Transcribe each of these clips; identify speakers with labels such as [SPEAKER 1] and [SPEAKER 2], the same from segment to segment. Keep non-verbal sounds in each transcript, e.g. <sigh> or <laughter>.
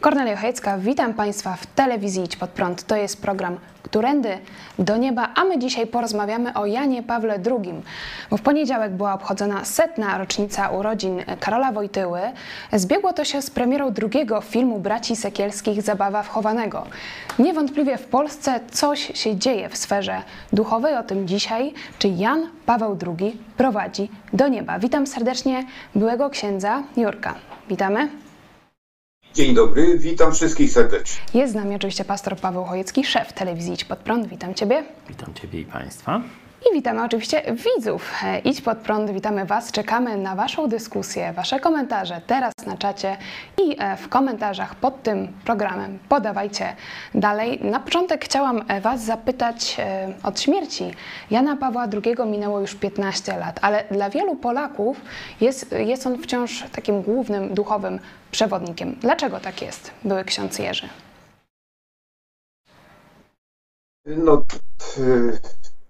[SPEAKER 1] Kornelia Chojecka, witam Państwa w telewizji Idź Pod Prąd. To jest program Którędy do Nieba, a my dzisiaj porozmawiamy o Janie Pawle II, bo w poniedziałek była obchodzona setna rocznica urodzin Karola Wojtyły. Zbiegło to się z premierą drugiego filmu braci Sekielskich Zabawa wchowanego. Niewątpliwie w Polsce coś się dzieje w sferze duchowej, o tym dzisiaj, czy Jan Paweł II prowadzi do nieba. Witam serdecznie byłego księdza Jurka. Witamy.
[SPEAKER 2] Dzień dobry, witam wszystkich serdecznie.
[SPEAKER 1] Jest z nami oczywiście pastor Paweł Chojecki, szef telewizji Idź Pod Prąd. Witam Ciebie.
[SPEAKER 3] Witam Ciebie i Państwa.
[SPEAKER 1] I witamy oczywiście widzów. E, Idź Pod Prąd, witamy Was. Czekamy na Waszą dyskusję, Wasze komentarze teraz na czacie i e, w komentarzach pod tym programem. Podawajcie dalej. Na początek chciałam e, Was zapytać od śmierci. Jana Pawła II minęło już 15 lat, ale dla wielu Polaków jest, jest on wciąż takim głównym duchowym przewodnikiem. Dlaczego tak jest, były ksiądz Jerzy?
[SPEAKER 2] No,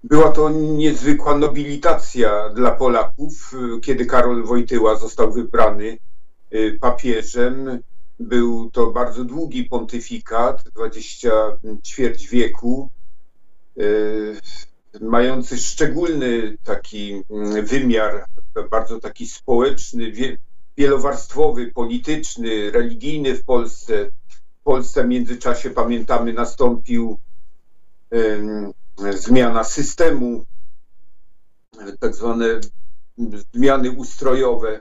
[SPEAKER 2] była to niezwykła nobilitacja dla Polaków, kiedy Karol Wojtyła został wybrany papieżem. Był to bardzo długi pontyfikat, 20 ćwierć wieku, mający szczególny taki wymiar, bardzo taki społeczny, wielowarstwowy, polityczny, religijny w Polsce. W Polsce w międzyczasie, pamiętamy, nastąpił zmiana systemu, tak zwane zmiany ustrojowe.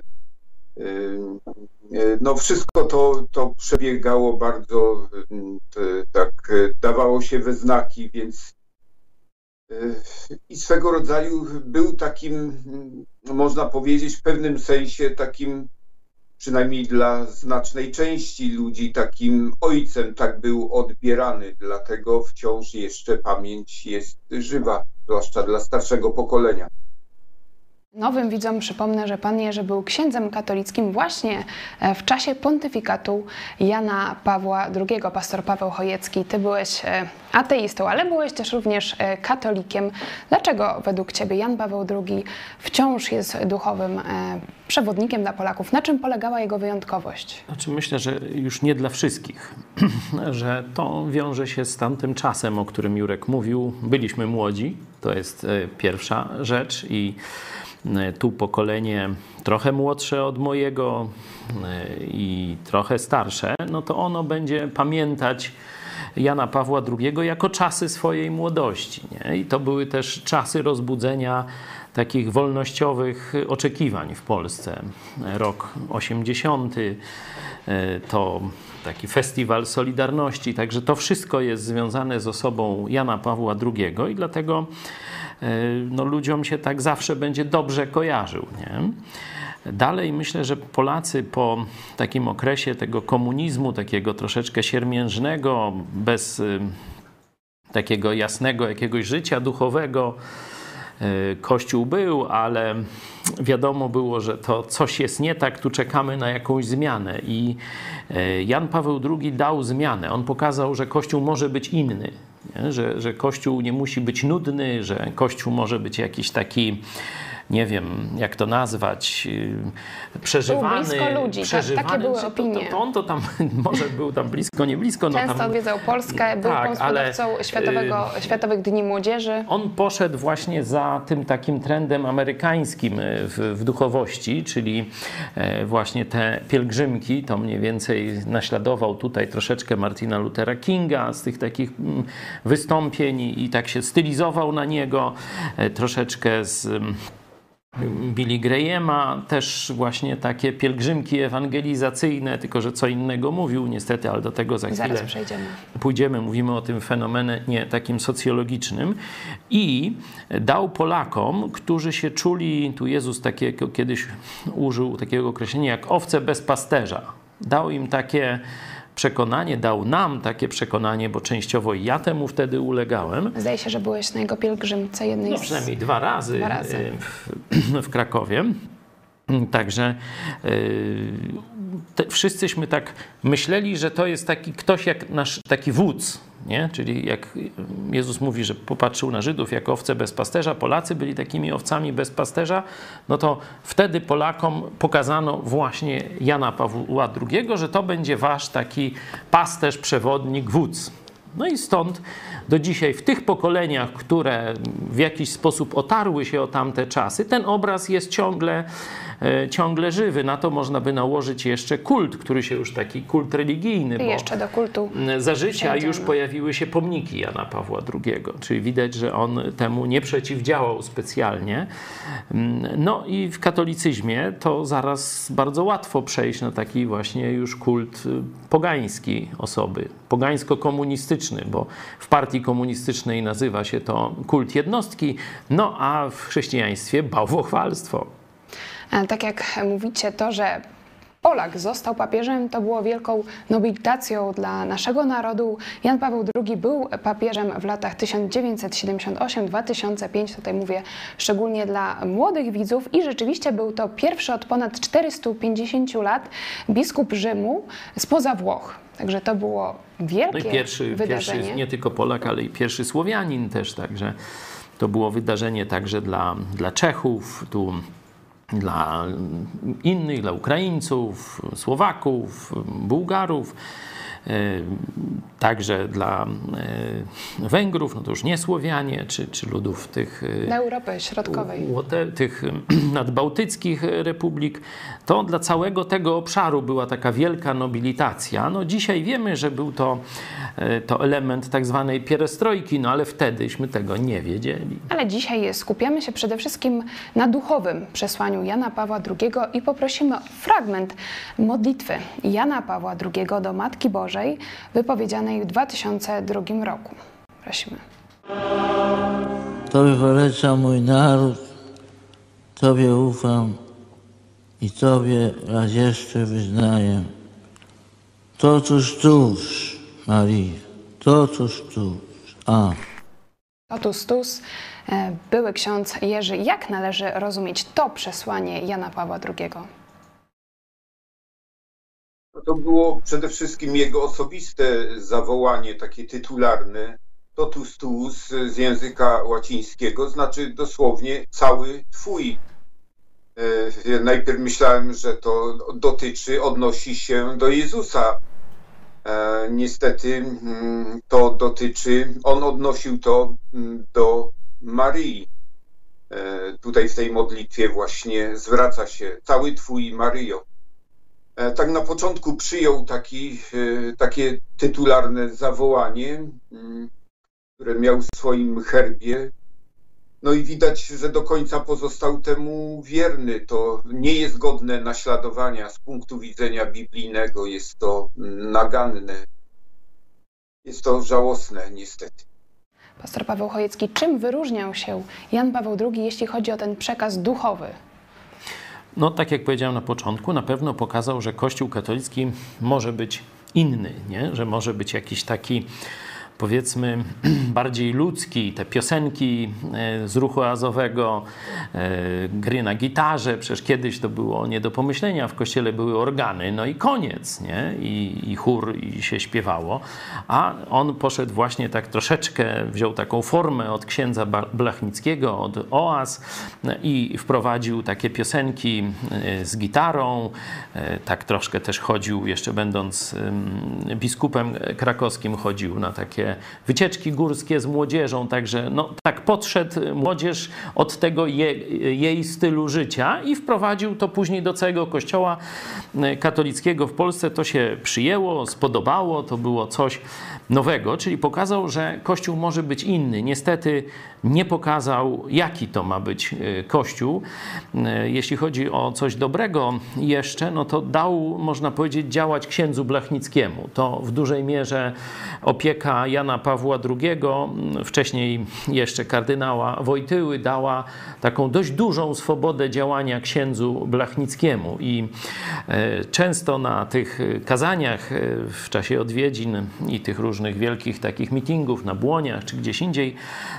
[SPEAKER 2] No wszystko to, to przebiegało bardzo, tak dawało się we znaki, więc i swego rodzaju był takim, można powiedzieć, w pewnym sensie takim przynajmniej dla znacznej części ludzi, takim ojcem tak był odbierany. Dlatego wciąż jeszcze pamięć jest żywa, zwłaszcza dla starszego pokolenia.
[SPEAKER 1] Nowym widzom przypomnę, że pan Jerzy był księdzem katolickim właśnie e, w czasie pontyfikatu Jana Pawła II. Pastor Paweł Chojecki, ty byłeś e, ateistą, ale byłeś też również e, katolikiem. Dlaczego według ciebie Jan Paweł II wciąż jest duchowym przewodnikiem dla Polaków? Na czym polegała jego wyjątkowość?
[SPEAKER 3] Znaczy myślę, że już nie dla wszystkich, <clears throat> że to wiąże się z tamtym czasem, o którym Jurek mówił. Byliśmy młodzi, to jest pierwsza rzecz i tu pokolenie trochę młodsze od mojego e, i trochę starsze, no to ono będzie pamiętać Jana Pawła II jako czasy swojej młodości. Nie? I to były też czasy rozbudzenia takich wolnościowych oczekiwań w Polsce. Rok 80 e, to taki festiwal Solidarności, także to wszystko jest związane z osobą Jana Pawła II i dlatego E, no, ludziom się tak zawsze będzie dobrze kojarzył. Nie? Dalej myślę, że Polacy po takim okresie tego komunizmu, takiego troszeczkę siermiężnego, bez y, takiego jasnego jakiegoś życia duchowego, y, Kościół był, ale wiadomo było, że to coś jest nie tak, tu czekamy na jakąś zmianę. I y, Jan Paweł II dał zmianę. On pokazał, że Kościół może być inny. Że, że Kościół nie musi być nudny, że Kościół może być jakiś taki nie wiem, jak to nazwać, y, przeżywany.
[SPEAKER 1] Był blisko ludzi,
[SPEAKER 3] przeżywany,
[SPEAKER 1] tak, takie były opinie.
[SPEAKER 3] To, to, on to tam <laughs> może był tam blisko, nie blisko.
[SPEAKER 1] Często
[SPEAKER 3] no tam,
[SPEAKER 1] odwiedzał Polskę, był tak, Światowego, y, Światowych Dni Młodzieży.
[SPEAKER 3] On poszedł właśnie za tym takim trendem amerykańskim y, w, w duchowości, czyli e, właśnie te pielgrzymki, to mniej więcej naśladował tutaj troszeczkę Martina Luthera Kinga z tych takich mm, wystąpień i tak się stylizował na niego, e, troszeczkę z Billy Grahama, też właśnie takie pielgrzymki ewangelizacyjne, tylko że co innego mówił niestety, ale do tego za chwilę
[SPEAKER 1] Zaraz przejdziemy.
[SPEAKER 3] pójdziemy. Mówimy o tym fenomenie takim socjologicznym i dał Polakom, którzy się czuli, tu Jezus takiego kiedyś użył takiego określenia jak owce bez pasterza. Dał im takie przekonanie, dał nam takie przekonanie, bo częściowo ja temu wtedy ulegałem,
[SPEAKER 1] Zdaje się, że byłeś na jego pielgrzymce jednej
[SPEAKER 3] no,
[SPEAKER 1] z...
[SPEAKER 3] przynajmniej dwa razy,
[SPEAKER 1] Dwa razy.
[SPEAKER 3] W, w Krakowie. Także y, te, wszyscyśmy tak myśleli, że to jest taki ktoś jak nasz taki wódz, nie? Czyli jak Jezus mówi, że popatrzył na Żydów jako owce bez pasterza, Polacy byli takimi owcami bez pasterza, no to wtedy Polakom pokazano właśnie Jana Pawła II, że to będzie wasz taki pasterz, przewodnik, wódz. No i stąd do dzisiaj w tych pokoleniach, które w jakiś sposób otarły się o tamte czasy, ten obraz jest ciągle, ciągle żywy. Na to można by nałożyć jeszcze kult, który się już taki kult religijny,
[SPEAKER 1] I jeszcze do kultu.
[SPEAKER 3] za życia już pojawiły się pomniki Jana Pawła II, czyli widać, że on temu nie przeciwdziałał specjalnie. No i w katolicyzmie to zaraz bardzo łatwo przejść na taki właśnie już kult y, pogański osoby, pogańsko-komunistyczny, bo w partii komunistycznej nazywa się to kult jednostki, no a w chrześcijaństwie bałwochwalstwo.
[SPEAKER 1] E, Tak jak mówicie, to, że Polak został papieżem, to było wielką nobilitacją dla naszego narodu. Jan Paweł II był papieżem w latach 1978-2005, tutaj mówię szczególnie dla młodych widzów i rzeczywiście był to pierwszy od ponad 450 lat biskup Rzymu spoza Włoch. Także to było wielkie
[SPEAKER 3] No pierwszy,
[SPEAKER 1] wydarzenie.
[SPEAKER 3] pierwszy nie tylko Polak, ale i pierwszy Słowianin też, także to było wydarzenie także dla, dla Czechów, tu dla innych, dla Ukraińców, Słowaków, Bułgarów, także dla e, Węgrów, no to już nie Słowianie, czy, czy ludów tych e,
[SPEAKER 1] Dla Europy Środkowej.
[SPEAKER 3] Tych <clears throat> nadbałtyckich republik, to dla całego tego obszaru była taka wielka nobilitacja. No dzisiaj wiemy, że był to, to element tak zwanej pierestrojki, no ale wtedyśmy tego nie wiedzieli.
[SPEAKER 1] Ale dzisiaj skupiamy się przede wszystkim na duchowym przesłaniu Jana Pawła II i poprosimy o fragment modlitwy Jana Pawła II do Matki Bożej wypowiedzianej w 2002 roku. Prosimy.
[SPEAKER 4] Tobie poleca mój naród, Tobie ufam i Tobie raz jeszcze wyznaję. To tuż tuż, Maria, to tuż tuż. A.
[SPEAKER 1] Otus Tus, e, były ksiądz Jerzy, jak należy rozumieć to przesłanie Jana Pawła II?
[SPEAKER 2] No to było przede wszystkim jego osobiste zawołanie, takie tytularne, totus tuus z języka łacińskiego, znaczy dosłownie cały twój. E, Najpierw myślałem, że to dotyczy, odnosi się do Jezusa. E, Niestety mm, to dotyczy, on odnosił to mm, do Maryi. E, Tutaj w tej modlitwie właśnie zwraca się cały Twój Maryjo. E, tak na początku przyjął taki, e, takie tytularne zawołanie, mm, które miał w swoim herbie. No i widać, że do końca pozostał temu wierny. To nie jest godne naśladowania z punktu widzenia biblijnego, jest to naganne. Jest to żałosne, niestety.
[SPEAKER 1] Pastor Paweł Chojecki, czym wyróżniał się Jan Paweł II, jeśli chodzi o ten przekaz duchowy?
[SPEAKER 3] No, tak jak powiedziałem na początku, na pewno pokazał, że Kościół katolicki może być inny, nie? że może być jakiś taki powiedzmy <clears throat> bardziej ludzki, te piosenki e, z ruchu azowego, e, gry na gitarze, przecież kiedyś to było nie do pomyślenia, w kościele były organy, no i koniec, nie? I, i chór i się śpiewało, a on poszedł właśnie tak troszeczkę, wziął taką formę od księdza Blachnickiego, od oaz i wprowadził takie piosenki e, z gitarą, tak troszkę też chodził, jeszcze będąc biskupem krakowskim, chodził na takie wycieczki górskie z młodzieżą, także no, tak podszedł młodzież od tego je, jej stylu życia i wprowadził to później do całego kościoła katolickiego w Polsce. To się przyjęło, spodobało, to było coś nowego, czyli pokazał, że Kościół może być inny. Niestety nie pokazał, jaki to ma być e, Kościół. E, jeśli chodzi o coś dobrego jeszcze, no to dał, można powiedzieć, działać księdzu Blachnickiemu. To w dużej mierze opieka Jana Pawła II, wcześniej jeszcze kardynała Wojtyły, dała taką dość dużą swobodę działania księdzu Blachnickiemu. I e, często na tych kazaniach w czasie odwiedzin i tych różnych wielkich takich meetingów na Błoniach czy gdzieś indziej,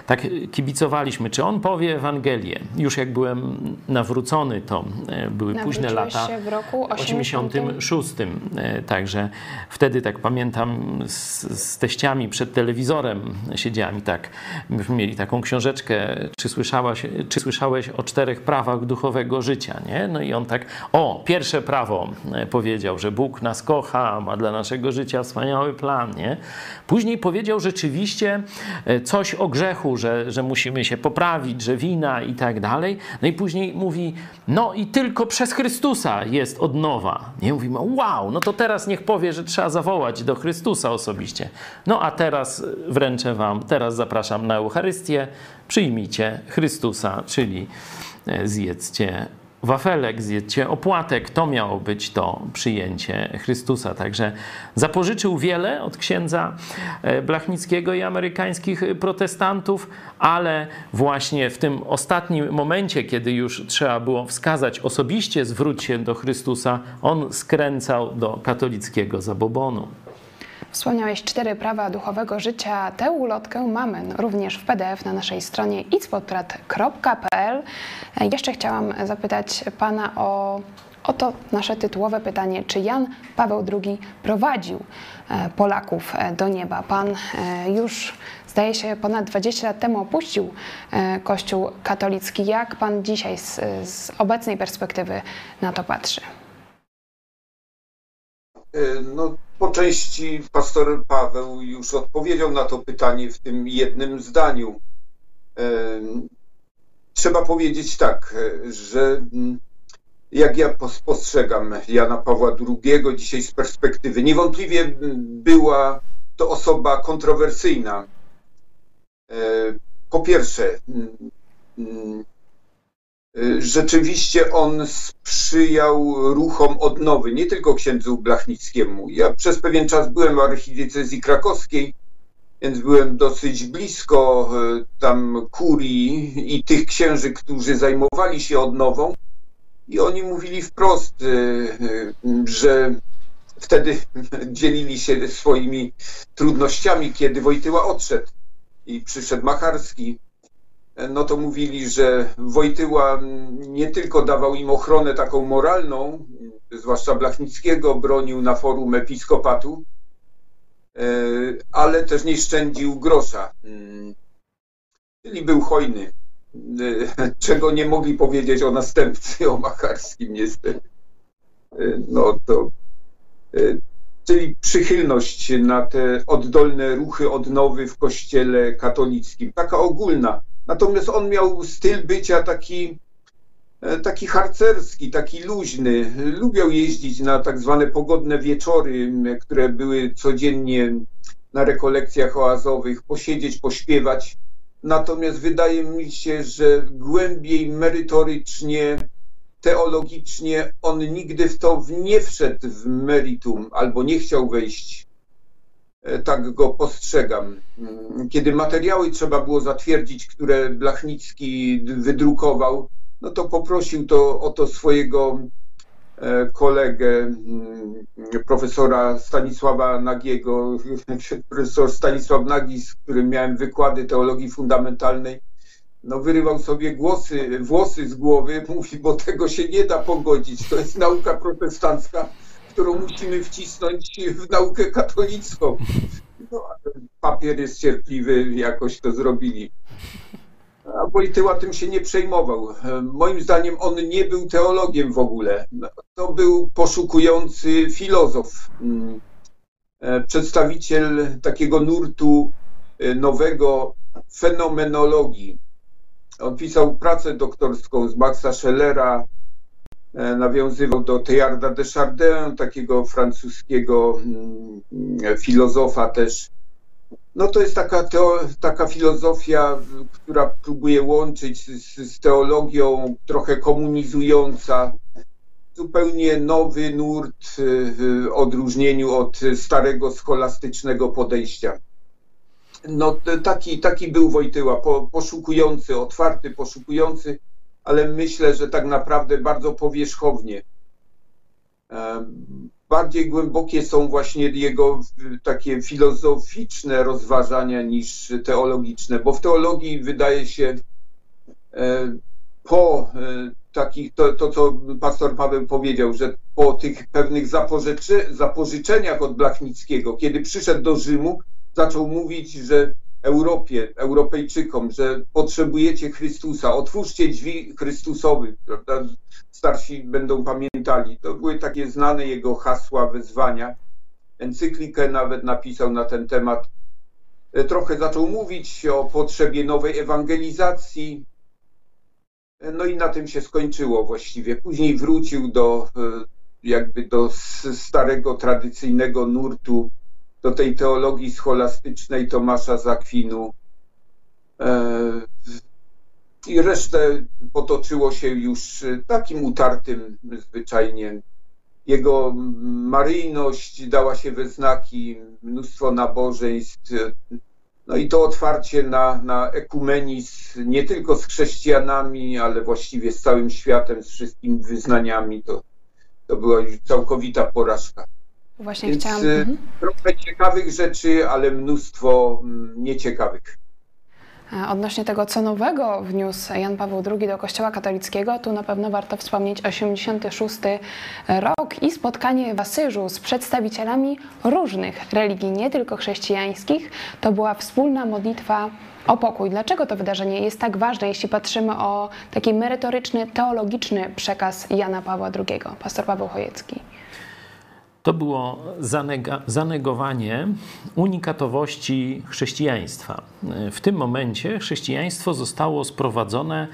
[SPEAKER 3] tak kibicowaliśmy, czy on powie Ewangelię. Już jak byłem nawrócony, to e, były późne lata.
[SPEAKER 1] się w roku
[SPEAKER 3] 86. E, także wtedy tak pamiętam z, z teściami przed telewizorem siedziałem i tak myśmy mieli taką książeczkę, czy słyszałaś, czy słyszałeś o czterech prawach duchowego życia, nie? No i on tak, o, pierwsze prawo e, powiedział, że Bóg nas kocha, ma dla naszego życia wspaniały plan, nie? Później powiedział rzeczywiście coś o grzechu, że że musimy się poprawić, że wina i tak dalej. No i później mówi, no i tylko przez Chrystusa jest odnowa. Nie mówimy, wow, no to teraz niech powie, że trzeba zawołać do Chrystusa osobiście. No a teraz wręczę wam, teraz zapraszam na Eucharystię, przyjmijcie Chrystusa, czyli e, zjedzcie wafelek, zjedźcie opłatek. To miało być to przyjęcie Chrystusa. Także zapożyczył wiele od księdza e, Blachnickiego i amerykańskich protestantów, ale właśnie w tym ostatnim momencie, kiedy już trzeba było wskazać osobiście, zwróć się do Chrystusa, on skręcał do katolickiego zabobonu.
[SPEAKER 1] Wspomniałeś cztery prawa duchowego życia. Tę ulotkę mamy również w PDF na naszej stronie itspodprat.pl. Jeszcze chciałam zapytać Pana o Oto nasze tytułowe pytanie: czy Jan Paweł II prowadził e, Polaków e, do nieba? Pan e, już, zdaje się, ponad 20 lat temu opuścił Kościół katolicki. Jak pan dzisiaj z, z obecnej perspektywy na to patrzy?
[SPEAKER 2] No, po części pastor Paweł już odpowiedział na to pytanie w tym jednym zdaniu. Trzeba powiedzieć tak, że mm, jak ja postrzegam Jana Pawła II dzisiaj z perspektywy, niewątpliwie była to osoba kontrowersyjna. Po pierwsze, mm, mm, Y, rzeczywiście on sprzyjał ruchom odnowy, nie tylko księdzu Blachnickiemu. Ja przez pewien czas byłem w archidiecezji krakowskiej, więc byłem dosyć blisko y, tam kurii i tych księży, którzy zajmowali się odnową. I oni mówili wprost, y, że wtedy <laughs> dzielili się swoimi trudnościami, kiedy Wojtyła odszedł i przyszedł Macharski no to mówili, że Wojtyła nie tylko dawał im ochronę taką moralną, zwłaszcza Blachnickiego, bronił na forum episkopatu, e, ale też nie szczędził grosza. Czyli był hojny, e, czego nie mogli powiedzieć o następcy, o Macharskim niestety. E, no to, czyli przychylność na te oddolne ruchy odnowy w kościele katolickim, taka ogólna. Natomiast on miał styl bycia taki, e, taki harcerski, taki luźny. Lubiał jeździć na tak zwane pogodne wieczory, które były codziennie na rekolekcjach oazowych, posiedzieć, pośpiewać. Natomiast wydaje mi się, że głębiej merytorycznie, teologicznie on nigdy w to nie wszedł w meritum albo nie chciał wejść. E, tak go postrzegam. Mm, kiedy materiały trzeba było zatwierdzić, które Blachnicki wydrukował, no to poprosił to o to swojego e, kolegę, mm, profesora Stanisława Nagiego, <laughs> profesor Stanisław Nagi, z którym miałem wykłady teologii fundamentalnej, no wyrywał sobie głosy, włosy z głowy, <laughs> mówi, bo tego się nie da pogodzić, to jest nauka protestancka, którą musimy wcisnąć w naukę katolicką. No, papier jest cierpliwy, jakoś to zrobili. A Wojtyła tym się nie przejmował. Moim zdaniem on nie był teologiem w ogóle. To był poszukujący filozof, mm, przedstawiciel takiego nurtu nowego fenomenologii. On pisał pracę doktorską z Maxa Schellera, e, nawiązywał do Teilharda de Chardin, takiego francuskiego mm, filozofa też. No to jest taka, teo, taka filozofia, która próbuje łączyć z, z teologią, trochę komunizująca, zupełnie nowy nurt w odróżnieniu od starego scholastycznego podejścia. No taki, taki był Wojtyła, poszukujący, otwarty, poszukujący, ale myślę, że tak naprawdę bardzo powierzchownie. Bardziej głębokie są właśnie jego takie filozoficzne rozważania niż teologiczne, bo w teologii wydaje się e, po e, takich, to, to co pastor Paweł powiedział, że po tych pewnych zapożyczeniach od Blachnickiego, kiedy przyszedł do Rzymu, zaczął mówić, że Europie, Europejczykom, że potrzebujecie Chrystusa, otwórzcie drzwi Chrystusowych, prawda? Starsi będą pamiętali. To były takie znane jego hasła, wezwania. Encyklikę nawet napisał na ten temat. E, trochę zaczął mówić o potrzebie nowej ewangelizacji. E, no i na tym się skończyło właściwie. Później wrócił do e, jakby do starego, tradycyjnego nurtu do tej teologii scholastycznej Tomasza Zakwinu. E, I resztę potoczyło się już takim utartym zwyczajnie. Jego maryjność dała się we znaki, mnóstwo nabożeństw, no i to otwarcie na, na ekumenizm nie tylko z chrześcijanami, ale właściwie z całym światem, z wszystkimi wyznaniami, to, to była już całkowita porażka.
[SPEAKER 1] Właśnie
[SPEAKER 2] Więc
[SPEAKER 1] chciałam.
[SPEAKER 2] y,
[SPEAKER 1] Mhm.
[SPEAKER 2] trochę ciekawych rzeczy, ale mnóstwo mm, nieciekawych.
[SPEAKER 1] E, Odnośnie tego, co nowego wniósł Jan Paweł II do Kościoła katolickiego, tu na pewno warto wspomnieć 86 rok i spotkanie w Asyżu z przedstawicielami różnych religii, nie tylko chrześcijańskich. To była wspólna modlitwa o pokój. Dlaczego to wydarzenie jest tak ważne, jeśli patrzymy o taki merytoryczny, teologiczny przekaz Jana Pawła II? Pastor Paweł Chojecki.
[SPEAKER 3] To było zanega, zanegowanie unikatowości chrześcijaństwa. W tym momencie chrześcijaństwo zostało sprowadzone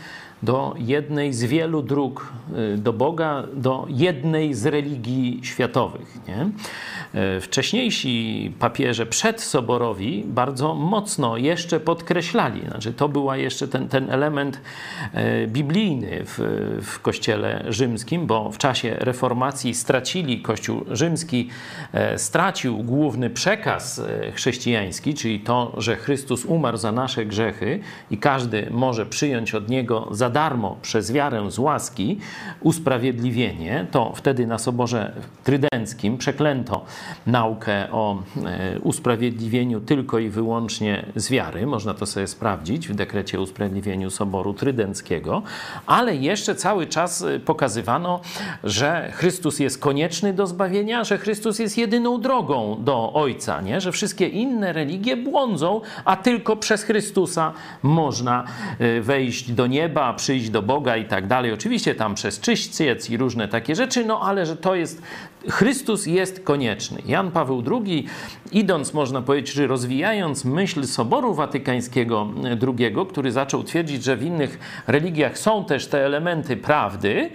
[SPEAKER 3] do jednej z wielu dróg y, do Boga, do jednej z religii światowych. Nie? Y, Wcześniejsi papieże przedsoborowi bardzo mocno jeszcze podkreślali, znaczy to była jeszcze ten, ten element y, biblijny w, w Kościele rzymskim, bo w czasie reformacji stracili Kościół rzymski, stracił główny przekaz chrześcijański, czyli to, że Chrystus umarł za nasze grzechy i każdy może przyjąć od Niego za darmo przez wiarę z łaski usprawiedliwienie, to wtedy na Soborze Trydenckim przeklęto naukę o e, usprawiedliwieniu tylko i wyłącznie z wiary. Można to sobie sprawdzić w dekrecie o usprawiedliwieniu Soboru Trydenckiego, ale jeszcze cały czas e, pokazywano, że Chrystus jest konieczny do zbawienia, że Chrystus jest jedyną drogą do Ojca, nie? że wszystkie inne religie błądzą, a tylko przez Chrystusa można e, wejść do nieba, przyjść do Boga i tak dalej. Oczywiście tam przez czyściec i różne takie rzeczy, no ale że to jest, Chrystus jest konieczny. Jan Paweł II, idąc, można powiedzieć, czy rozwijając myśl Soboru Watykańskiego II, który zaczął twierdzić, że w innych religiach są też te elementy prawdy,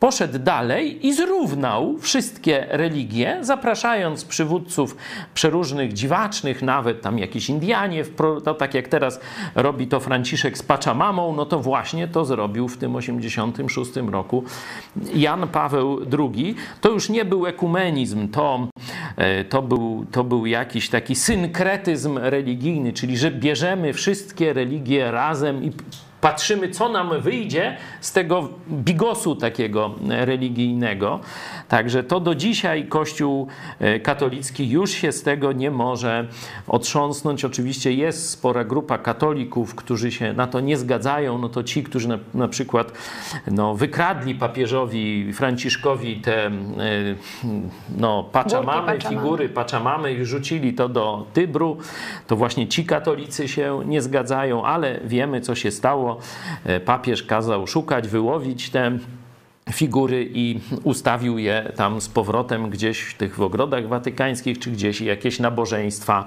[SPEAKER 3] poszedł dalej i zrównał wszystkie religie, zapraszając przywódców przeróżnych, dziwacznych, nawet tam jakieś Indianie, to tak jak teraz robi to Franciszek z Pachamamą, no to właśnie to zrobił w tym 86 roku Jan Paweł II. To już nie był ekumenizm, to, e, to, był, to był jakiś taki synkretyzm religijny, czyli że bierzemy wszystkie religie razem i patrzymy, co nam wyjdzie z tego bigosu takiego religijnego. Także to do dzisiaj Kościół e, katolicki już się z tego nie może otrząsnąć. Oczywiście jest spora grupa katolików, którzy się na to nie zgadzają. No to ci, którzy na, na przykład no, wykradli papieżowi Franciszkowi te e, no, paczamamy, figury paczamamy i rzucili to do Tybru, to właśnie ci katolicy się nie zgadzają, ale wiemy, co się stało. E, Papież kazał szukać, wyłowić te figury i ustawił je tam z powrotem gdzieś w tych w ogrodach watykańskich, czy gdzieś jakieś nabożeństwa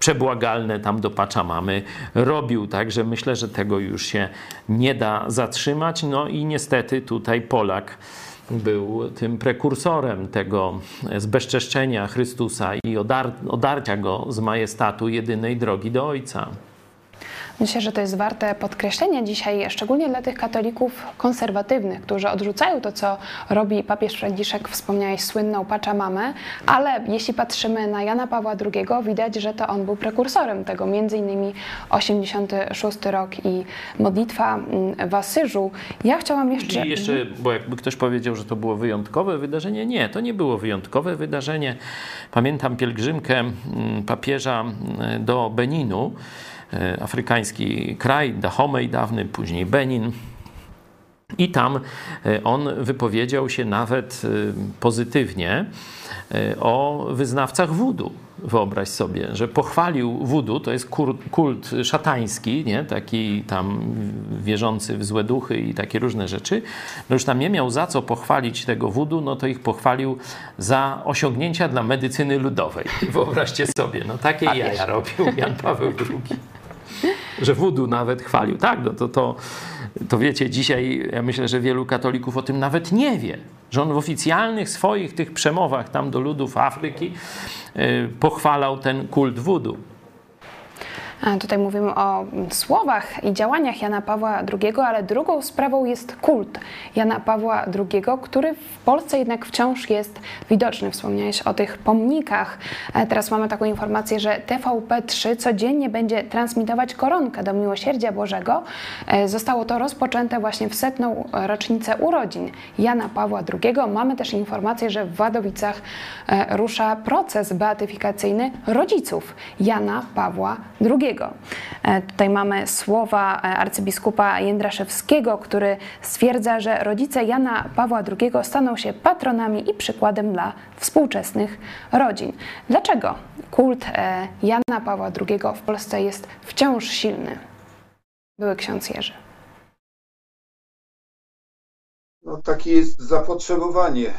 [SPEAKER 3] przebłagalne tam do Paczamamy robił. Także myślę, że tego już się nie da zatrzymać. No i niestety tutaj Polak był tym prekursorem tego zbezczeszczenia Chrystusa i odar odarcia go z majestatu jedynej drogi do Ojca.
[SPEAKER 1] Myślę, że to jest warte podkreślenia dzisiaj, szczególnie dla tych katolików konserwatywnych, którzy odrzucają to, co robi papież Franciszek, wspomniałeś słynną Paczamamę, ale jeśli patrzymy na Jana Pawła II, widać, że to on był prekursorem tego, między innymi 86 rok i modlitwa mm, w Asyżu. Ja chciałam jeszcze...
[SPEAKER 3] I jeszcze, bo jakby ktoś powiedział, że to było wyjątkowe wydarzenie, nie, to nie było wyjątkowe wydarzenie. Pamiętam pielgrzymkę mm, papieża mm, do Beninu, afrykański kraj, Dahomey dawny, później Benin. I tam e, on wypowiedział się nawet e, pozytywnie o wyznawcach wudu. Wyobraź sobie, że pochwalił wudu, to jest kult szatański, nie? taki tam wierzący w złe duchy i takie różne rzeczy. No już tam nie miał za co pochwalić tego wudu, no to ich pochwalił za osiągnięcia dla medycyny ludowej. Wyobraźcie sobie, no takie jaja robił Jan Paweł II że wudu nawet chwalił. Tak, no to, to, to wiecie, dzisiaj ja myślę, że wielu katolików o tym nawet nie wie, że on w oficjalnych swoich tych przemowach tam do ludów Afryki yy, pochwalał ten kult wudu.
[SPEAKER 1] Tutaj mówimy o słowach i działaniach Jana Pawła II, ale drugą sprawą jest kult Jana Pawła II, który w Polsce jednak wciąż jest widoczny. Wspomniałeś o tych pomnikach. E, teraz mamy taką informację, że TVP3 codziennie będzie transmitować koronkę do Miłosierdzia Bożego. E, zostało to rozpoczęte właśnie w setną rocznicę urodzin Jana Pawła II. Mamy też informację, że w Wadowicach e, rusza proces beatyfikacyjny rodziców Jana Pawła II. E, tutaj mamy słowa e, arcybiskupa Jędraszewskiego, który stwierdza, że rodzice Jana Pawła II staną się patronami i przykładem dla współczesnych rodzin. Dlaczego kult e, Jana Pawła II w Polsce jest wciąż silny? Były ksiądz Jerzy.
[SPEAKER 2] No, takie jest zapotrzebowanie.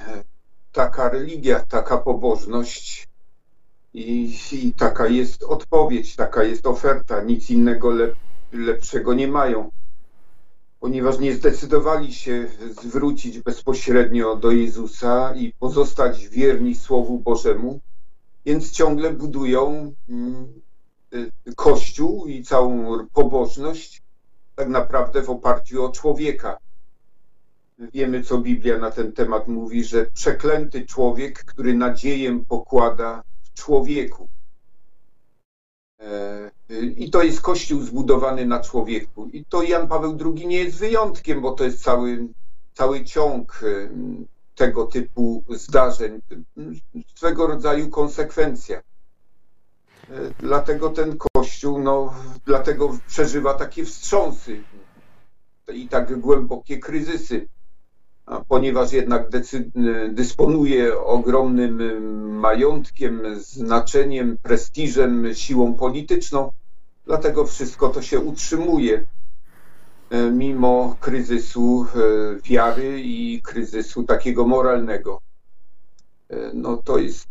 [SPEAKER 2] Taka religia, taka pobożność i, I, taka jest odpowiedź, taka jest oferta. Nic innego lep, lepszego nie mają, ponieważ nie zdecydowali się zwrócić bezpośrednio do Jezusa i pozostać wierni Słowu Bożemu, więc ciągle budują mm, y, Kościół i całą pobożność tak naprawdę w oparciu o człowieka. Wiemy, co Biblia na ten temat mówi, że przeklęty człowiek, który nadzieję pokłada człowieku. E, I to jest Kościół zbudowany na człowieku. I to Jan Paweł II nie jest wyjątkiem, bo to jest cały, cały ciąg e, tego typu zdarzeń, swego rodzaju konsekwencja. E, dlatego ten Kościół, no, dlatego przeżywa takie wstrząsy i tak głębokie kryzysy ponieważ jednak dysponuje ogromnym majątkiem, znaczeniem, prestiżem, siłą polityczną, dlatego wszystko to się utrzymuje e, mimo kryzysu wiary i kryzysu takiego moralnego. No to jest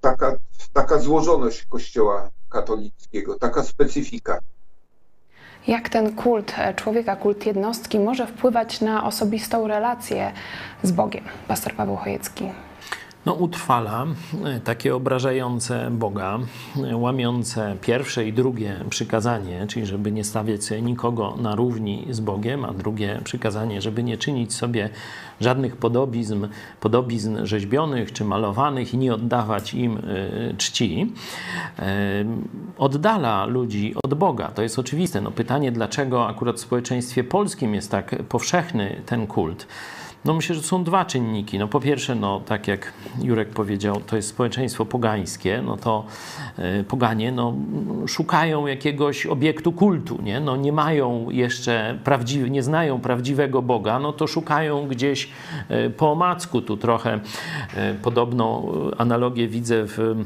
[SPEAKER 2] taka, taka złożoność Kościoła katolickiego, taka specyfika
[SPEAKER 1] jak ten kult e, człowieka, kult jednostki może wpływać na osobistą relację z Bogiem. Pastor Paweł Chojecki
[SPEAKER 3] no, utrwala e, takie obrażające Boga, e, łamiące pierwsze i drugie przykazanie, czyli żeby nie stawiać sobie nikogo na równi z Bogiem, a drugie przykazanie, żeby nie czynić sobie żadnych podobizn, podobizn rzeźbionych czy malowanych i nie oddawać im e, czci, oddala ludzi od Boga. To jest oczywiste. No, pytanie, dlaczego akurat w społeczeństwie polskim jest tak powszechny ten kult. No myślę, że są dwa czynniki. No po pierwsze, no tak jak Jurek powiedział, to jest społeczeństwo pogańskie, no to y, poganie no, szukają jakiegoś obiektu kultu, nie? No nie mają jeszcze prawdziwy, nie znają prawdziwego Boga, no to szukają gdzieś y, po omacku. Tu trochę y, podobną analogię widzę w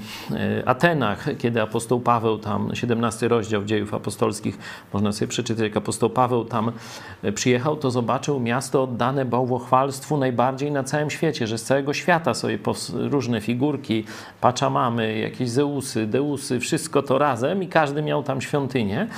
[SPEAKER 3] Atenach, kiedy apostoł Paweł tam, 17 rozdział dziejów apostolskich, można sobie przeczytać, jak apostoł Paweł tam przyjechał, to zobaczył miasto oddane bałwochwalom bałwochwalstwu najbardziej na całym świecie, że z całego świata sobie różne figurki, paczamamy, jakieś Zeusy, Deusy, wszystko to razem i każdy miał tam świątynię.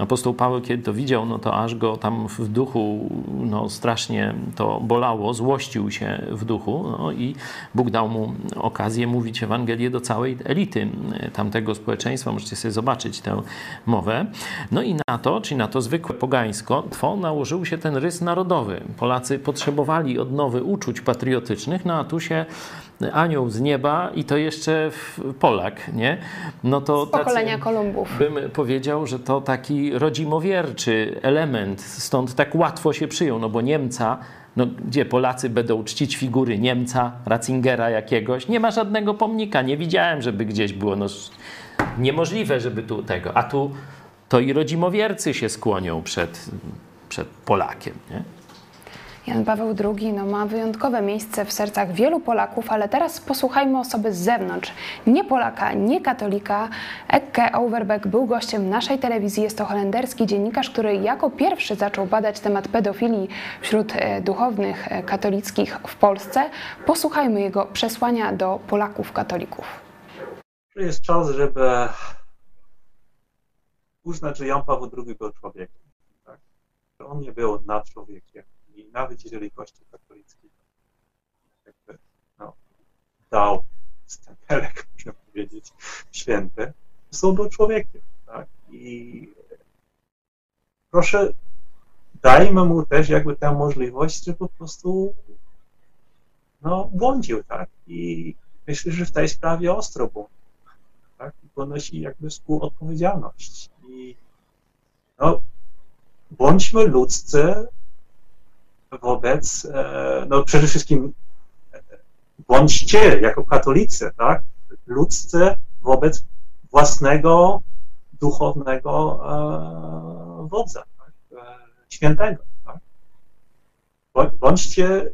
[SPEAKER 3] Apostoł Paweł, kiedy to widział, no to aż go tam w duchu no, strasznie to bolało, złościł się w duchu no, i Bóg dał mu okazję mówić Ewangelię do całej elity tamtego społeczeństwa. Możecie sobie zobaczyć tę mowę. No i na to, czyli na to zwykłe pogańsko, two nałożył się ten rys narodowy. Polacy potrzebowali odnowy uczuć patriotycznych, no a tu się anioł z nieba i to jeszcze Polak, nie?
[SPEAKER 1] No to z pokolenia Kolumbów.
[SPEAKER 3] Bym powiedział, że to taki rodzimowierczy element, stąd tak łatwo się przyjął, no bo Niemca no, gdzie Polacy będą czcić figury Niemca, Ratzingera jakiegoś. Nie ma żadnego pomnika, nie widziałem, żeby gdzieś było. No, niemożliwe, żeby tu tego. A tu to i rodzimowiercy się skłonią przed, przed Polakiem. Nie?
[SPEAKER 1] Jan Paweł II no, ma wyjątkowe miejsce w sercach wielu Polaków, ale teraz posłuchajmy osoby z zewnątrz. Nie Polaka, nie katolika. Ekke Overbeck był gościem naszej telewizji. Jest to holenderski dziennikarz, który jako pierwszy zaczął badać temat pedofilii wśród e, duchownych e, katolickich w Polsce. Posłuchajmy jego przesłania do Polaków katolików.
[SPEAKER 5] To jest czas, żeby uznać, że Jan Paweł II był człowiekiem. Tak? On nie był nad człowiekiem nawet jeżeli Kościół katolicki jakby, no, dał stempelek, <laughs> można powiedzieć, święty, są był człowiekiem. Tak? I proszę, dajmy mu też jakby tę możliwość, że po prostu no, błądził, tak? I myślę, że w tej sprawie ostro błądził, tak? I ponosi jakby współodpowiedzialność. I no, bądźmy ludzcy wobec, e, no przede wszystkim e, bądźcie jako katolicy, tak, ludzcy wobec własnego duchownego e, wodza, tak, świętego. Tak. Bądźcie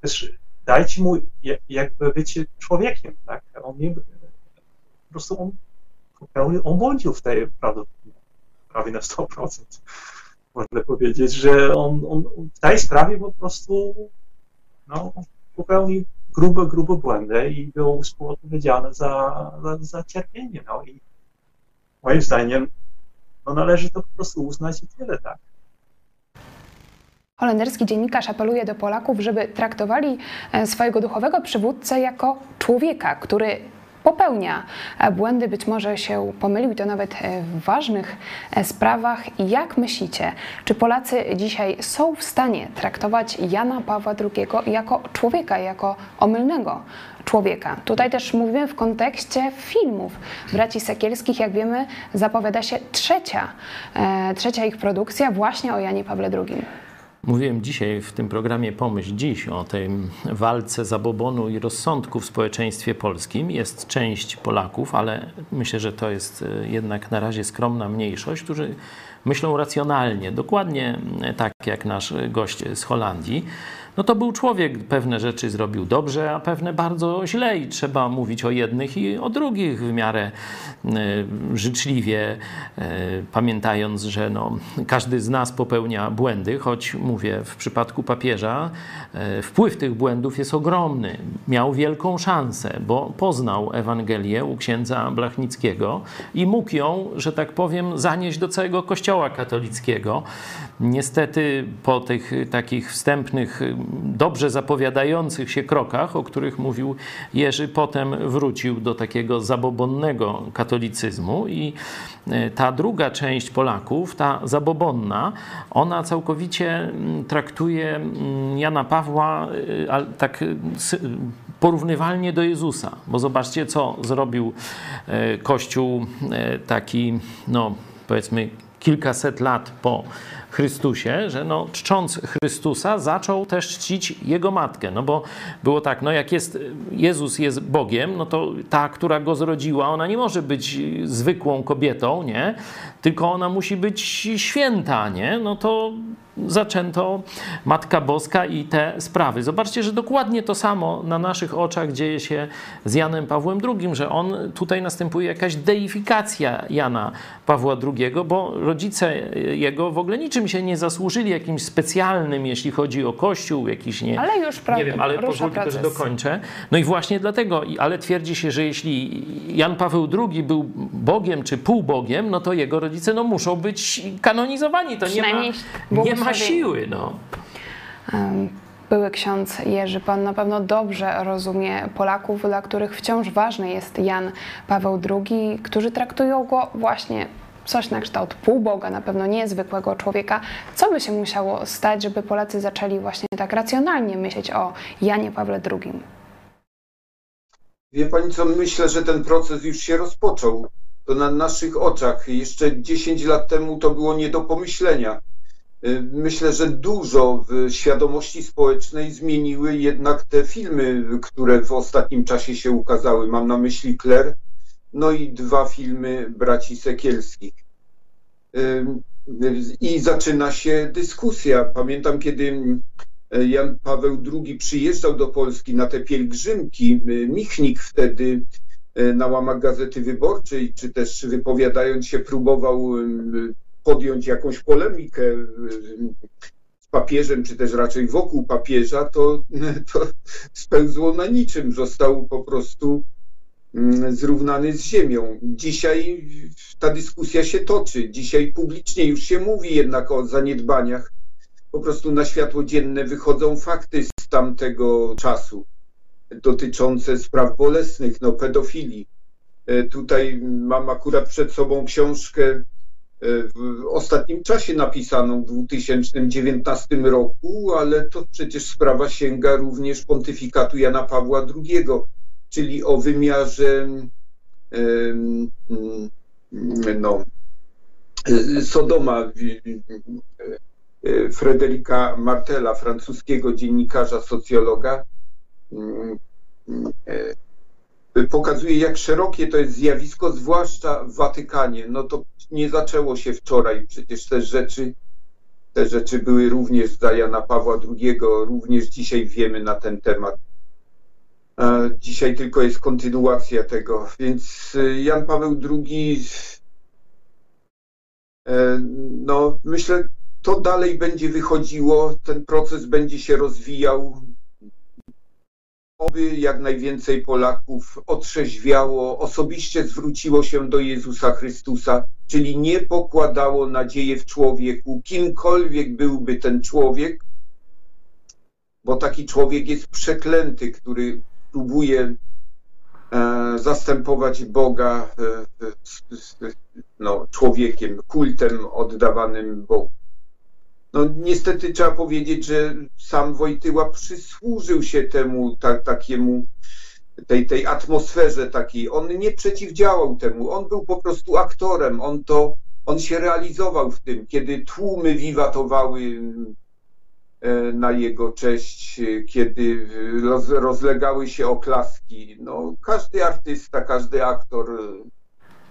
[SPEAKER 5] też, dajcie mu jakby bycie człowiekiem, tak, on nie, po prostu on, on błądził w tej prawie, prawie na 100% można powiedzieć, że on, on w tej sprawie po prostu no, popełnił grube, grube błędy i był współodpowiedzialny za, za, za cierpienie. No i moim zdaniem no, należy to po prostu uznać i tyle, tak.
[SPEAKER 1] Holenderski dziennikarz apeluje do Polaków, żeby traktowali e, swojego duchowego przywódcę jako człowieka, który popełnia błędy, być może się pomylił i to nawet e, w ważnych e, sprawach. Jak myślicie, czy Polacy dzisiaj są w stanie traktować Jana Pawła II jako człowieka, jako omylnego człowieka? Tutaj też mówimy w kontekście filmów braci Sekielskich. Jak wiemy, zapowiada się trzecia, e, trzecia ich produkcja właśnie o Janie Pawle II.
[SPEAKER 3] Mówiłem dzisiaj w tym programie Pomyśl Dziś o tej walce zabobonu i rozsądku w społeczeństwie polskim. Jest część Polaków, ale myślę, że to jest e, jednak na razie skromna mniejszość, którzy myślą racjonalnie, dokładnie tak jak nasz gość z Holandii no to był człowiek, pewne rzeczy zrobił dobrze, a pewne bardzo źle i trzeba mówić o jednych i o drugich w miarę e, życzliwie, e, pamiętając, że no, każdy z nas popełnia błędy, choć mówię, w przypadku papieża e, wpływ tych błędów jest ogromny. Miał wielką szansę, bo poznał Ewangelię u księdza Blachnickiego i mógł ją, że tak powiem, zanieść do całego kościoła katolickiego. Niestety po tych takich wstępnych dobrze zapowiadających się krokach, o których mówił Jerzy, potem wrócił do takiego zabobonnego katolicyzmu i e, ta druga część Polaków, ta zabobonna, ona całkowicie mm, traktuje mm, Jana Pawła tak porównywalnie do Jezusa, bo zobaczcie, co zrobił Kościół taki, no powiedzmy, kilkaset lat po Chrystusie, że no, czcząc Chrystusa, zaczął też czcić Jego matkę. No bo było tak, no jak jest, Jezus jest Bogiem, no to ta, która Go zrodziła, ona nie może być zwykłą kobietą, nie? Tylko ona musi być święta, nie? No to zaczęto Matka Boska i te sprawy. Zobaczcie, że dokładnie to samo na naszych oczach dzieje się z Janem Pawłem II, że on tutaj następuje jakaś deifikacja Jana Pawła II, bo rodzice jego w ogóle niczym się nie zasłużyli jakimś specjalnym, jeśli chodzi o Kościół, jakiś nie.
[SPEAKER 1] Ale już pra-
[SPEAKER 3] Nie wiem, ale pozwól tylko, że dokończę. No i właśnie dlatego, ale twierdzi się, że jeśli Jan Paweł II był Bogiem czy półbogiem, no to jego rodzice no, muszą być kanonizowani. To nie ma, nie ma siły. No.
[SPEAKER 1] Były ksiądz Jerzy, pan na pewno dobrze rozumie Polaków, dla których wciąż ważny jest Jan Paweł II, którzy traktują go właśnie coś na kształt półboga, na pewno niezwykłego człowieka. Co by się musiało stać, żeby Polacy zaczęli właśnie tak racjonalnie myśleć o Janie Pawle II?
[SPEAKER 2] Wie pani co, myślę, że ten proces już się rozpoczął. To na naszych oczach. Jeszcze 10 lat temu to było nie do pomyślenia. Y, Myślę, że dużo w świadomości społecznej zmieniły jednak te filmy, które w ostatnim czasie się ukazały. Mam na myśli Claire, no i dwa filmy braci Sekielskich. Y, I zaczyna się dyskusja. Pamiętam, kiedy Jan Paweł II przyjeżdżał do Polski na te pielgrzymki, Michnik wtedy na łamach Gazety Wyborczej, czy też wypowiadając się, próbował em, podjąć jakąś polemikę em, z papieżem, czy też raczej wokół papieża, to, <laughs> to spełzło na niczym. Został po prostu mm, zrównany z ziemią. Dzisiaj ta dyskusja się toczy. Dzisiaj publicznie już się mówi jednak o zaniedbaniach po prostu na światło dzienne wychodzą fakty z tamtego czasu dotyczące spraw bolesnych, no pedofilii. E, Tutaj mam akurat przed sobą książkę e, w ostatnim czasie napisaną w 2019 roku, ale to przecież sprawa sięga również pontyfikatu Jana Pawła II, czyli o wymiarze no, e, Sodoma Frederica Martela, francuskiego dziennikarza, socjologa, e, pokazuje, jak szerokie to jest zjawisko, zwłaszcza w Watykanie. No to nie zaczęło się wczoraj, przecież te rzeczy, te rzeczy były również za Jana Pawła II, również dzisiaj wiemy na ten temat. A Dzisiaj tylko jest kontynuacja tego, więc e, Jan Paweł II, e, no myślę, to dalej będzie wychodziło, ten proces będzie się rozwijał. Oby jak najwięcej Polaków otrzeźwiało, osobiście zwróciło się do Jezusa Chrystusa, czyli nie pokładało nadziei w człowieku, kimkolwiek byłby ten człowiek, bo taki człowiek jest przeklęty, który próbuje e, zastępować Boga e, e, no, człowiekiem, kultem oddawanym Bogu. No niestety trzeba powiedzieć, że sam Wojtyła przysłużył się temu ta, takiemu, tej, tej atmosferze takiej. On nie przeciwdziałał temu, on był po prostu aktorem, on to, on się realizował w tym, kiedy tłumy wiwatowały e, na jego cześć, kiedy roz, rozlegały się oklaski. No, każdy artysta, każdy aktor,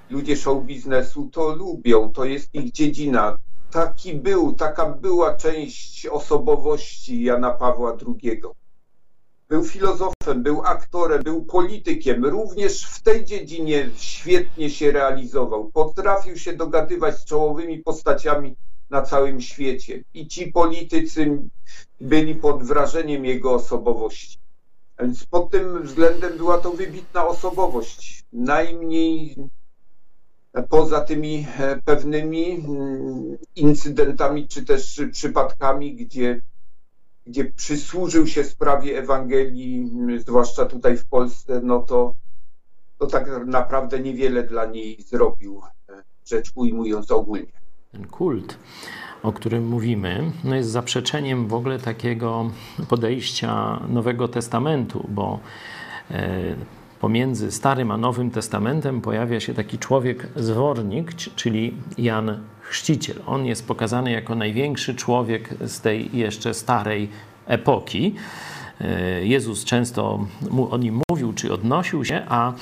[SPEAKER 2] ludzie show biznesu to lubią, to jest ich dziedzina taki był, taka była część osobowości Jana Pawła II. Był filozofem, był aktorem, był politykiem. Również w tej dziedzinie świetnie się realizował. Potrafił się dogadywać z czołowymi postaciami na całym świecie. I ci politycy byli pod wrażeniem jego osobowości. Więc pod tym względem była to wybitna osobowość. Najmniej poza tymi e, pewnymi mm, incydentami czy też przypadkami, gdzie, gdzie przysłużył się sprawie Ewangelii, m, zwłaszcza tutaj w Polsce, no to, to tak naprawdę niewiele dla niej zrobił, e, rzecz ujmując ogólnie.
[SPEAKER 3] Ten kult, o którym mówimy, no jest zaprzeczeniem w ogóle takiego podejścia Nowego Testamentu, bo e, pomiędzy Starym a Nowym Testamentem pojawia się taki człowiek zwornik, czyli Jan Chrzciciel. On jest pokazany jako największy człowiek z tej jeszcze starej epoki. E, Jezus często mu- o nim mówił czy odnosił się, a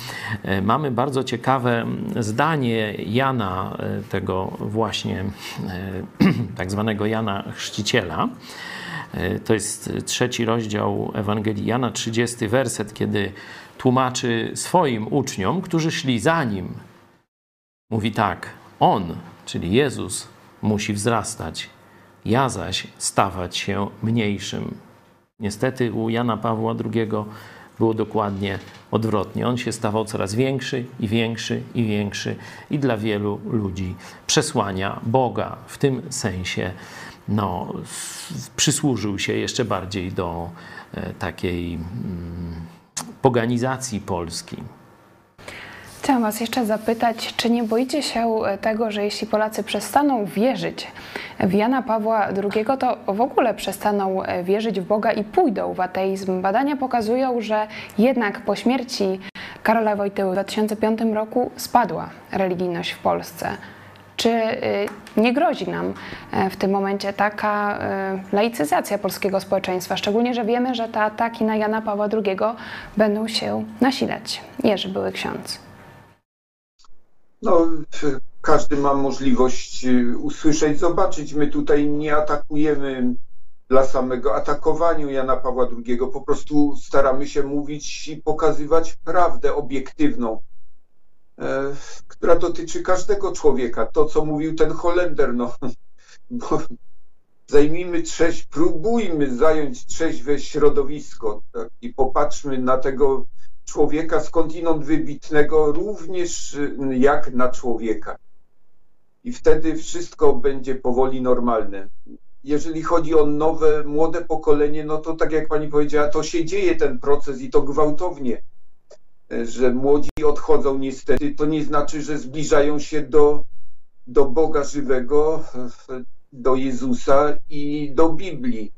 [SPEAKER 3] e, mamy bardzo ciekawe zdanie Jana, e, tego właśnie <clears throat> tak zwanego Jana Chrzciciela. To jest trzeci rozdział Ewangelii Jana, 30 werset, kiedy tłumaczy swoim uczniom, którzy szli za nim. Mówi tak: On, czyli Jezus, musi wzrastać, ja zaś stawać się mniejszym. Niestety u Jana Pawła II było dokładnie odwrotnie. On się stawał coraz większy i większy i większy i dla wielu ludzi przesłania Boga w tym sensie no, przysłużył się jeszcze bardziej do e, takiej mm, poganizacji Polski.
[SPEAKER 1] Chciałam Was jeszcze zapytać, czy nie boicie się tego, że jeśli Polacy przestaną wierzyć w Jana Pawła II, to w ogóle przestaną wierzyć w Boga i pójdą w ateizm? Badania pokazują, że jednak po śmierci Karola Wojtyły w 2005 roku spadła religijność w Polsce. Czy y, nie grozi nam e, w tym momencie taka y, laicyzacja polskiego społeczeństwa? Szczególnie, że wiemy, że te ataki na Jana Pawła II będą się nasilać. Jerzy były ksiądz.
[SPEAKER 2] No, każdy ma możliwość y, usłyszeć, zobaczyć. My tutaj nie atakujemy dla samego atakowania Jana Pawła II. Po prostu staramy się mówić i pokazywać prawdę obiektywną, e, która dotyczy każdego człowieka. To, co mówił ten Holender, no, bo zajmijmy trzeź, próbujmy zająć trzeźwe środowisko tak, i popatrzmy na tego człowieka skądinąd wybitnego, również y, jak na człowieka. I wtedy wszystko będzie powoli normalne. Jeżeli chodzi o nowe, młode pokolenie, no to tak jak pani powiedziała, to się dzieje ten proces i to gwałtownie, że młodzi odchodzą niestety. To nie znaczy, że zbliżają się do, do Boga żywego, do Jezusa i do Biblii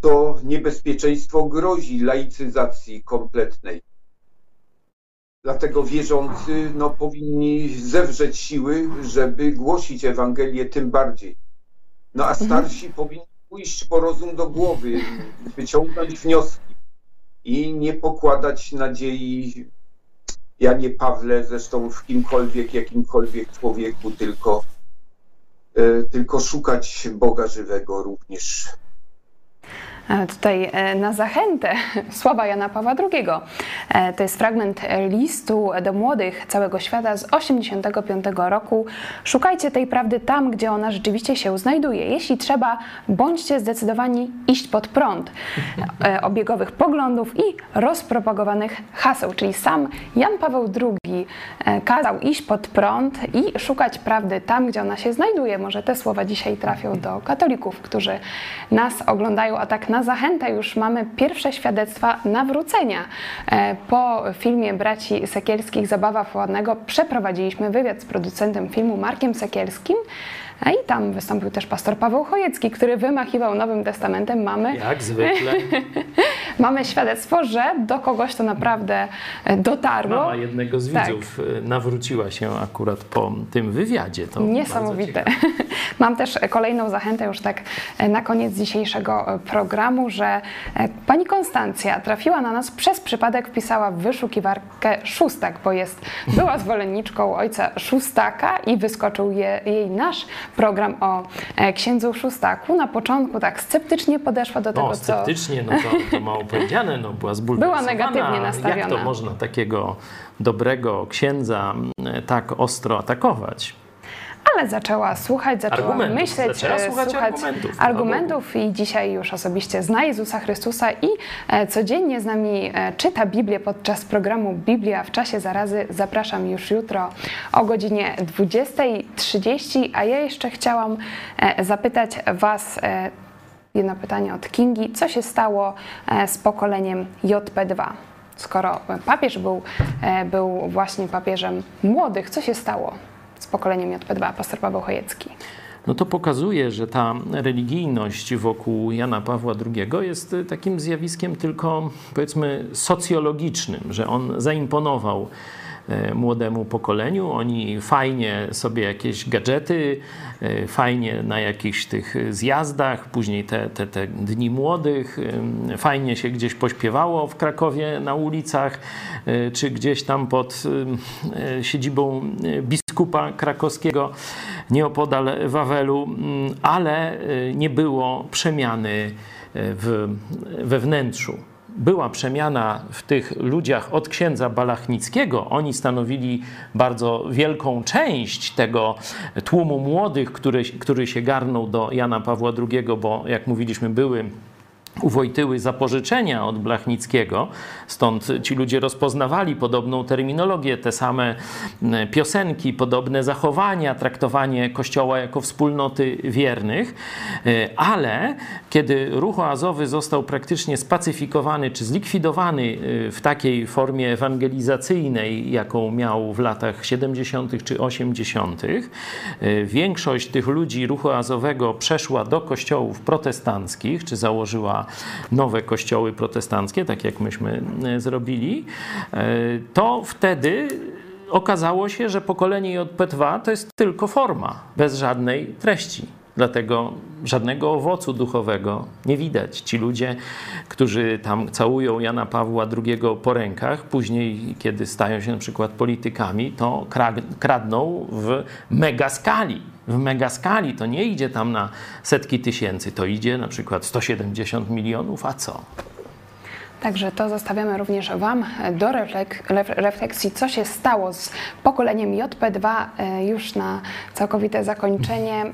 [SPEAKER 2] to niebezpieczeństwo grozi laicyzacji kompletnej. Dlatego wierzący no, powinni zewrzeć siły, żeby głosić Ewangelię tym bardziej. No a starsi mhm. powinni pójść po rozum do głowy, wyciągnąć wnioski i nie pokładać nadziei Janie Pawle, zresztą w kimkolwiek, jakimkolwiek człowieku, tylko, e, tylko szukać Boga żywego również
[SPEAKER 1] tutaj e, na zachętę <laughs> słowa Jana Pawła II. E, to jest fragment listu do młodych całego świata z 85 roku. Szukajcie tej prawdy tam, gdzie ona rzeczywiście się znajduje. Jeśli trzeba, bądźcie zdecydowani iść pod prąd obiegowych poglądów i rozpropagowanych haseł. Czyli sam Jan Paweł II kazał iść pod prąd i szukać prawdy tam, gdzie ona się znajduje. Może te słowa dzisiaj trafią do katolików, którzy nas oglądają, a tak na zachętę już mamy pierwsze świadectwa nawrócenia. E, po filmie braci Sekielskich Zabawa Poładnego przeprowadziliśmy wywiad z producentem filmu Markiem Sekielskim, i tam wystąpił też pastor Paweł Chojecki, który wymachiwał Nowym Testamentem. Mamy,
[SPEAKER 3] Jak zwykle. <laughs>
[SPEAKER 1] mamy świadectwo, że do kogoś to naprawdę e, dotarło.
[SPEAKER 3] Mama jednego z tak. widzów tak. nawróciła się akurat po tym wywiadzie. To
[SPEAKER 1] Niesamowite. <laughs> Mam też kolejną zachętę już tak e, na koniec dzisiejszego programu, że pani Konstancja trafiła na nas przez przypadek, wpisała w wyszukiwarkę szóstak, bo jest, była <laughs> zwolenniczką ojca szóstaka i wyskoczył je, jej nasz program o e, księdzu Szustaku. Na początku tak sceptycznie podeszła do tego,
[SPEAKER 3] no, sceptycznie, co... no to, to mało <laughs> powiedziane, no była zbulwersowana.
[SPEAKER 1] Była negatywnie nastawiona.
[SPEAKER 3] Jak to można takiego dobrego księdza tak ostro atakować?
[SPEAKER 1] Ale zaczęła słuchać, zaczęła
[SPEAKER 3] argumentów.
[SPEAKER 1] myśleć,
[SPEAKER 3] zaczęła e, słuchać, argumentów,
[SPEAKER 1] argumentów i dzisiaj już osobiście zna Jezusa Chrystusa i e, codziennie z nami e, czyta Biblię podczas programu Biblia w czasie zarazy. Zapraszam już jutro o godzinie 20.30, a ja jeszcze chciałam zapytać Was jedno pytanie od Kingi. Co się stało z pokoleniem JP2? Skoro papież był, był właśnie papieżem młodych, co się stało? Pokoleniem JP2, pastor Paweł Chojecki.
[SPEAKER 3] No to pokazuje, że ta religijność wokół Jana Pawła II jest takim zjawiskiem tylko powiedzmy socjologicznym, że on zaimponował E, młodemu pokoleniu. Oni fajnie sobie jakieś gadżety, e, fajnie na jakichś tych zjazdach, później te, te, te dni młodych, e, fajnie się gdzieś pośpiewało w Krakowie na ulicach, czy gdzieś tam pod siedzibą biskupa krakowskiego nieopodal Wawelu, ale nie było przemiany w, we wnętrzu była przemiana w tych ludziach od księdza Balachnickiego, oni stanowili bardzo wielką część tego tłumu młodych, który, który się garnął do Jana Pawła II, bo jak mówiliśmy, były u Wojtyły zapożyczenia od Blachnickiego, stąd ci ludzie rozpoznawali podobną terminologię, te same piosenki, podobne zachowania, traktowanie Kościoła jako wspólnoty wiernych, e, ale kiedy ruch oazowy został praktycznie spacyfikowany czy zlikwidowany e, w takiej formie ewangelizacyjnej, jaką miał w latach 70. czy 80., e, większość tych ludzi ruchu oazowego przeszła do kościołów protestanckich, czy założyła nowe kościoły protestanckie, tak jak myśmy e, zrobili, e, to wtedy okazało się, że pokolenie JP2 to jest tylko forma, bez żadnej treści. Dlatego żadnego owocu duchowego nie widać. Ci ludzie, którzy tam całują Jana Pawła II po rękach, później, kiedy stają się na przykład politykami, to kradną w megaskali w megaskali to nie idzie tam na setki tysięcy, to idzie na przykład 170 milionów, a co?
[SPEAKER 1] Także to zostawiamy również Wam do refleksji, co się stało z pokoleniem JP2 e, już na całkowite zakończenie.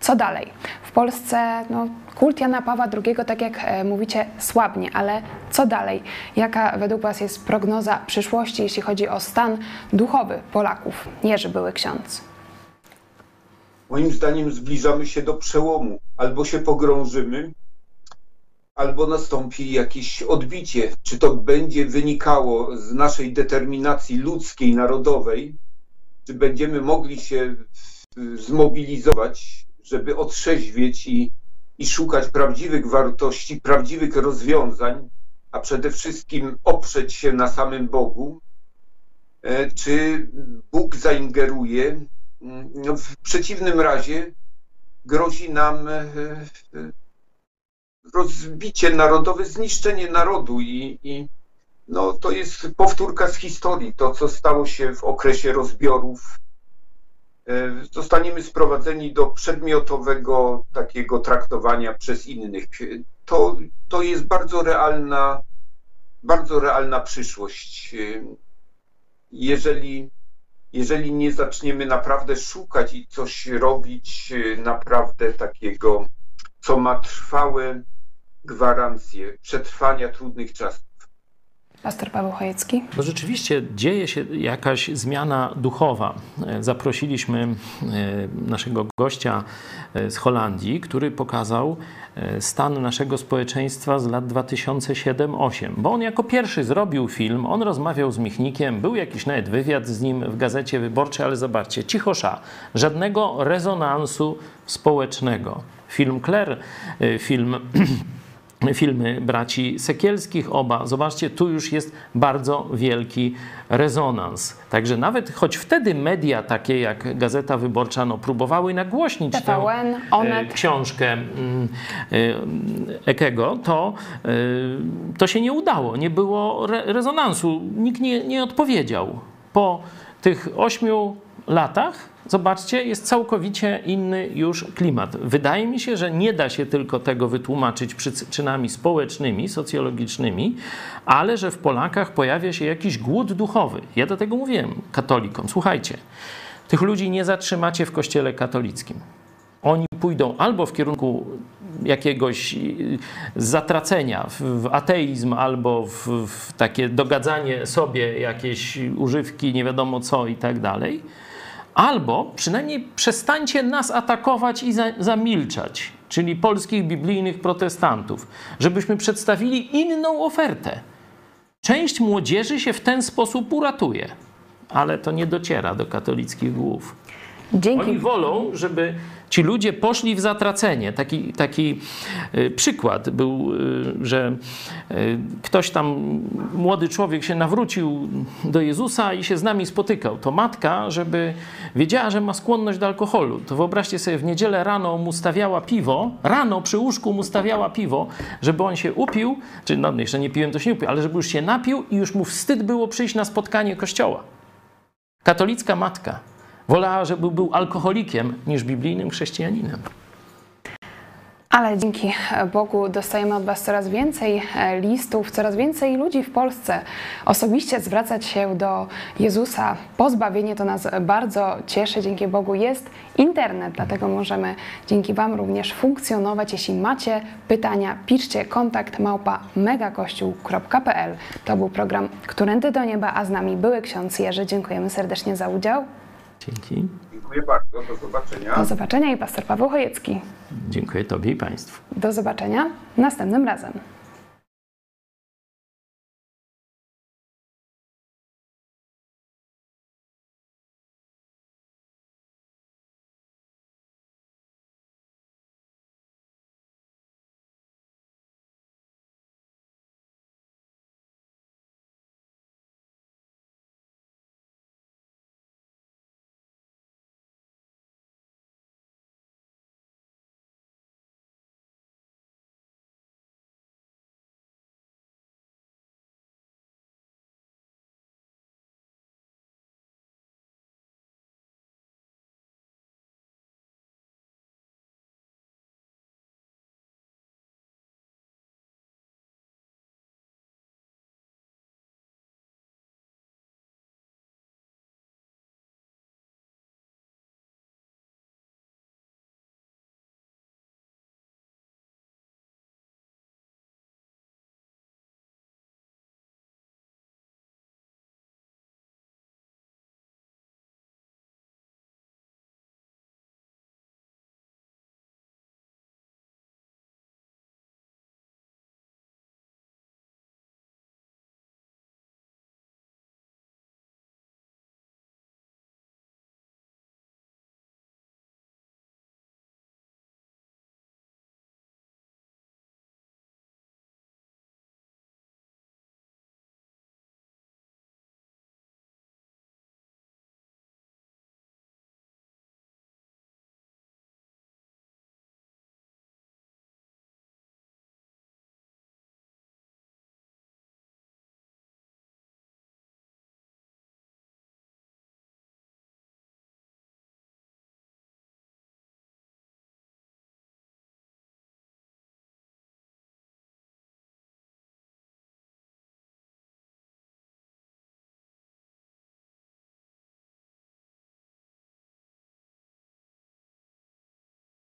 [SPEAKER 1] Co dalej? W Polsce no, kult Jana Pawła II, tak jak e, mówicie, słabnie, ale co dalej? Jaka według Was jest prognoza przyszłości, jeśli chodzi o stan duchowy Polaków? Jerzy były ksiądz.
[SPEAKER 2] Moim zdaniem zbliżamy się do przełomu. Albo się pogrążymy, albo nastąpi jakieś odbicie. Czy to będzie wynikało z naszej determinacji ludzkiej, narodowej, czy będziemy mogli się zmobilizować, żeby otrzeźwieć i, i szukać prawdziwych wartości, prawdziwych rozwiązań, a przede wszystkim oprzeć się na samym Bogu, e, czy Bóg zaingeruje no, w przeciwnym razie grozi nam e, e, rozbicie narodowe, zniszczenie narodu i, i no, to jest powtórka z historii. To, co stało się w okresie rozbiorów, zostaniemy sprowadzeni do przedmiotowego takiego traktowania przez innych. To, to jest bardzo realna, bardzo realna przyszłość. Jeżeli jeżeli nie zaczniemy naprawdę szukać i coś robić y, naprawdę takiego, co ma trwałe gwarancje przetrwania trudnych czasów.
[SPEAKER 1] Pastor Paweł Chojecki.
[SPEAKER 3] No rzeczywiście dzieje się jakaś zmiana duchowa. E, zaprosiliśmy e, naszego gościa e, z Holandii, który pokazał stan naszego społeczeństwa z lat 2007-2008, bo on jako pierwszy zrobił film, on rozmawiał z Michnikiem, był jakiś nawet wywiad z nim w Gazecie Wyborczej, ale zobaczcie, cichosza, żadnego rezonansu społecznego. Film Claire, film <clears throat> filmy braci Sekielskich oba. Zobaczcie, tu już jest bardzo wielki rezonans. Także nawet choć wtedy media takie jak Gazeta Wyborcza no, próbowały nagłośnić
[SPEAKER 1] TVN,
[SPEAKER 3] tę Onet. książkę mm, e, Ekego, to, e, to się nie udało. Nie było re rezonansu. Nikt nie, nie odpowiedział. Po tych ośmiu latach zobaczcie, jest całkowicie inny już klimat. Wydaje mi się, że nie da się tylko tego wytłumaczyć przyczynami społecznymi, socjologicznymi, ale że w Polakach pojawia się jakiś głód duchowy. Ja do tego mówiłem katolikom. Słuchajcie, tych ludzi nie zatrzymacie w kościele katolickim. Oni pójdą albo w kierunku jakiegoś y, zatracenia w, ateizm albo w, w takie dogadzanie sobie jakieś używki, nie wiadomo co i tak dalej Albo przynajmniej przestańcie nas atakować i za, zamilczać, czyli polskich biblijnych protestantów, żebyśmy przedstawili inną ofertę. Część młodzieży się w ten sposób uratuje, ale to nie dociera do katolickich głów. Dzięki. Oni wolą, żeby ci ludzie poszli w zatracenie. Taki, taki y, przykład był, y, że y, ktoś tam, młody człowiek się nawrócił do Jezusa i się z nami spotykał. To matka, żeby wiedziała, że ma skłonność do alkoholu. To wyobraźcie sobie, w niedzielę rano mu stawiała piwo, rano przy łóżku mu stawiała piwo, żeby on się upił, czy no jeszcze nie piłem, to się nie upił, ale żeby już się napił i już mu wstyd było przyjść na spotkanie kościoła. Katolicka matka. Wolała, żeby był alkoholikiem niż biblijnym chrześcijaninem.
[SPEAKER 1] Ale dzięki Bogu dostajemy od Was coraz więcej e, listów, coraz więcej ludzi w Polsce osobiście zwracać się do Jezusa. Pozbawienie to nas bardzo cieszy. Dzięki Bogu jest internet, dlatego możemy dzięki Wam również funkcjonować. Jeśli macie pytania, piszcie kontakt małpa megakościół.pl. To był program Którędy do Nieba, a z nami były ksiądz Jerzy. Dziękujemy serdecznie za udział.
[SPEAKER 3] Dzięki.
[SPEAKER 2] Dziękuję bardzo, do zobaczenia.
[SPEAKER 1] Do zobaczenia i pastor Paweł Chojecki.
[SPEAKER 3] Dziękuję Tobie i Państwu.
[SPEAKER 1] Do zobaczenia następnym razem.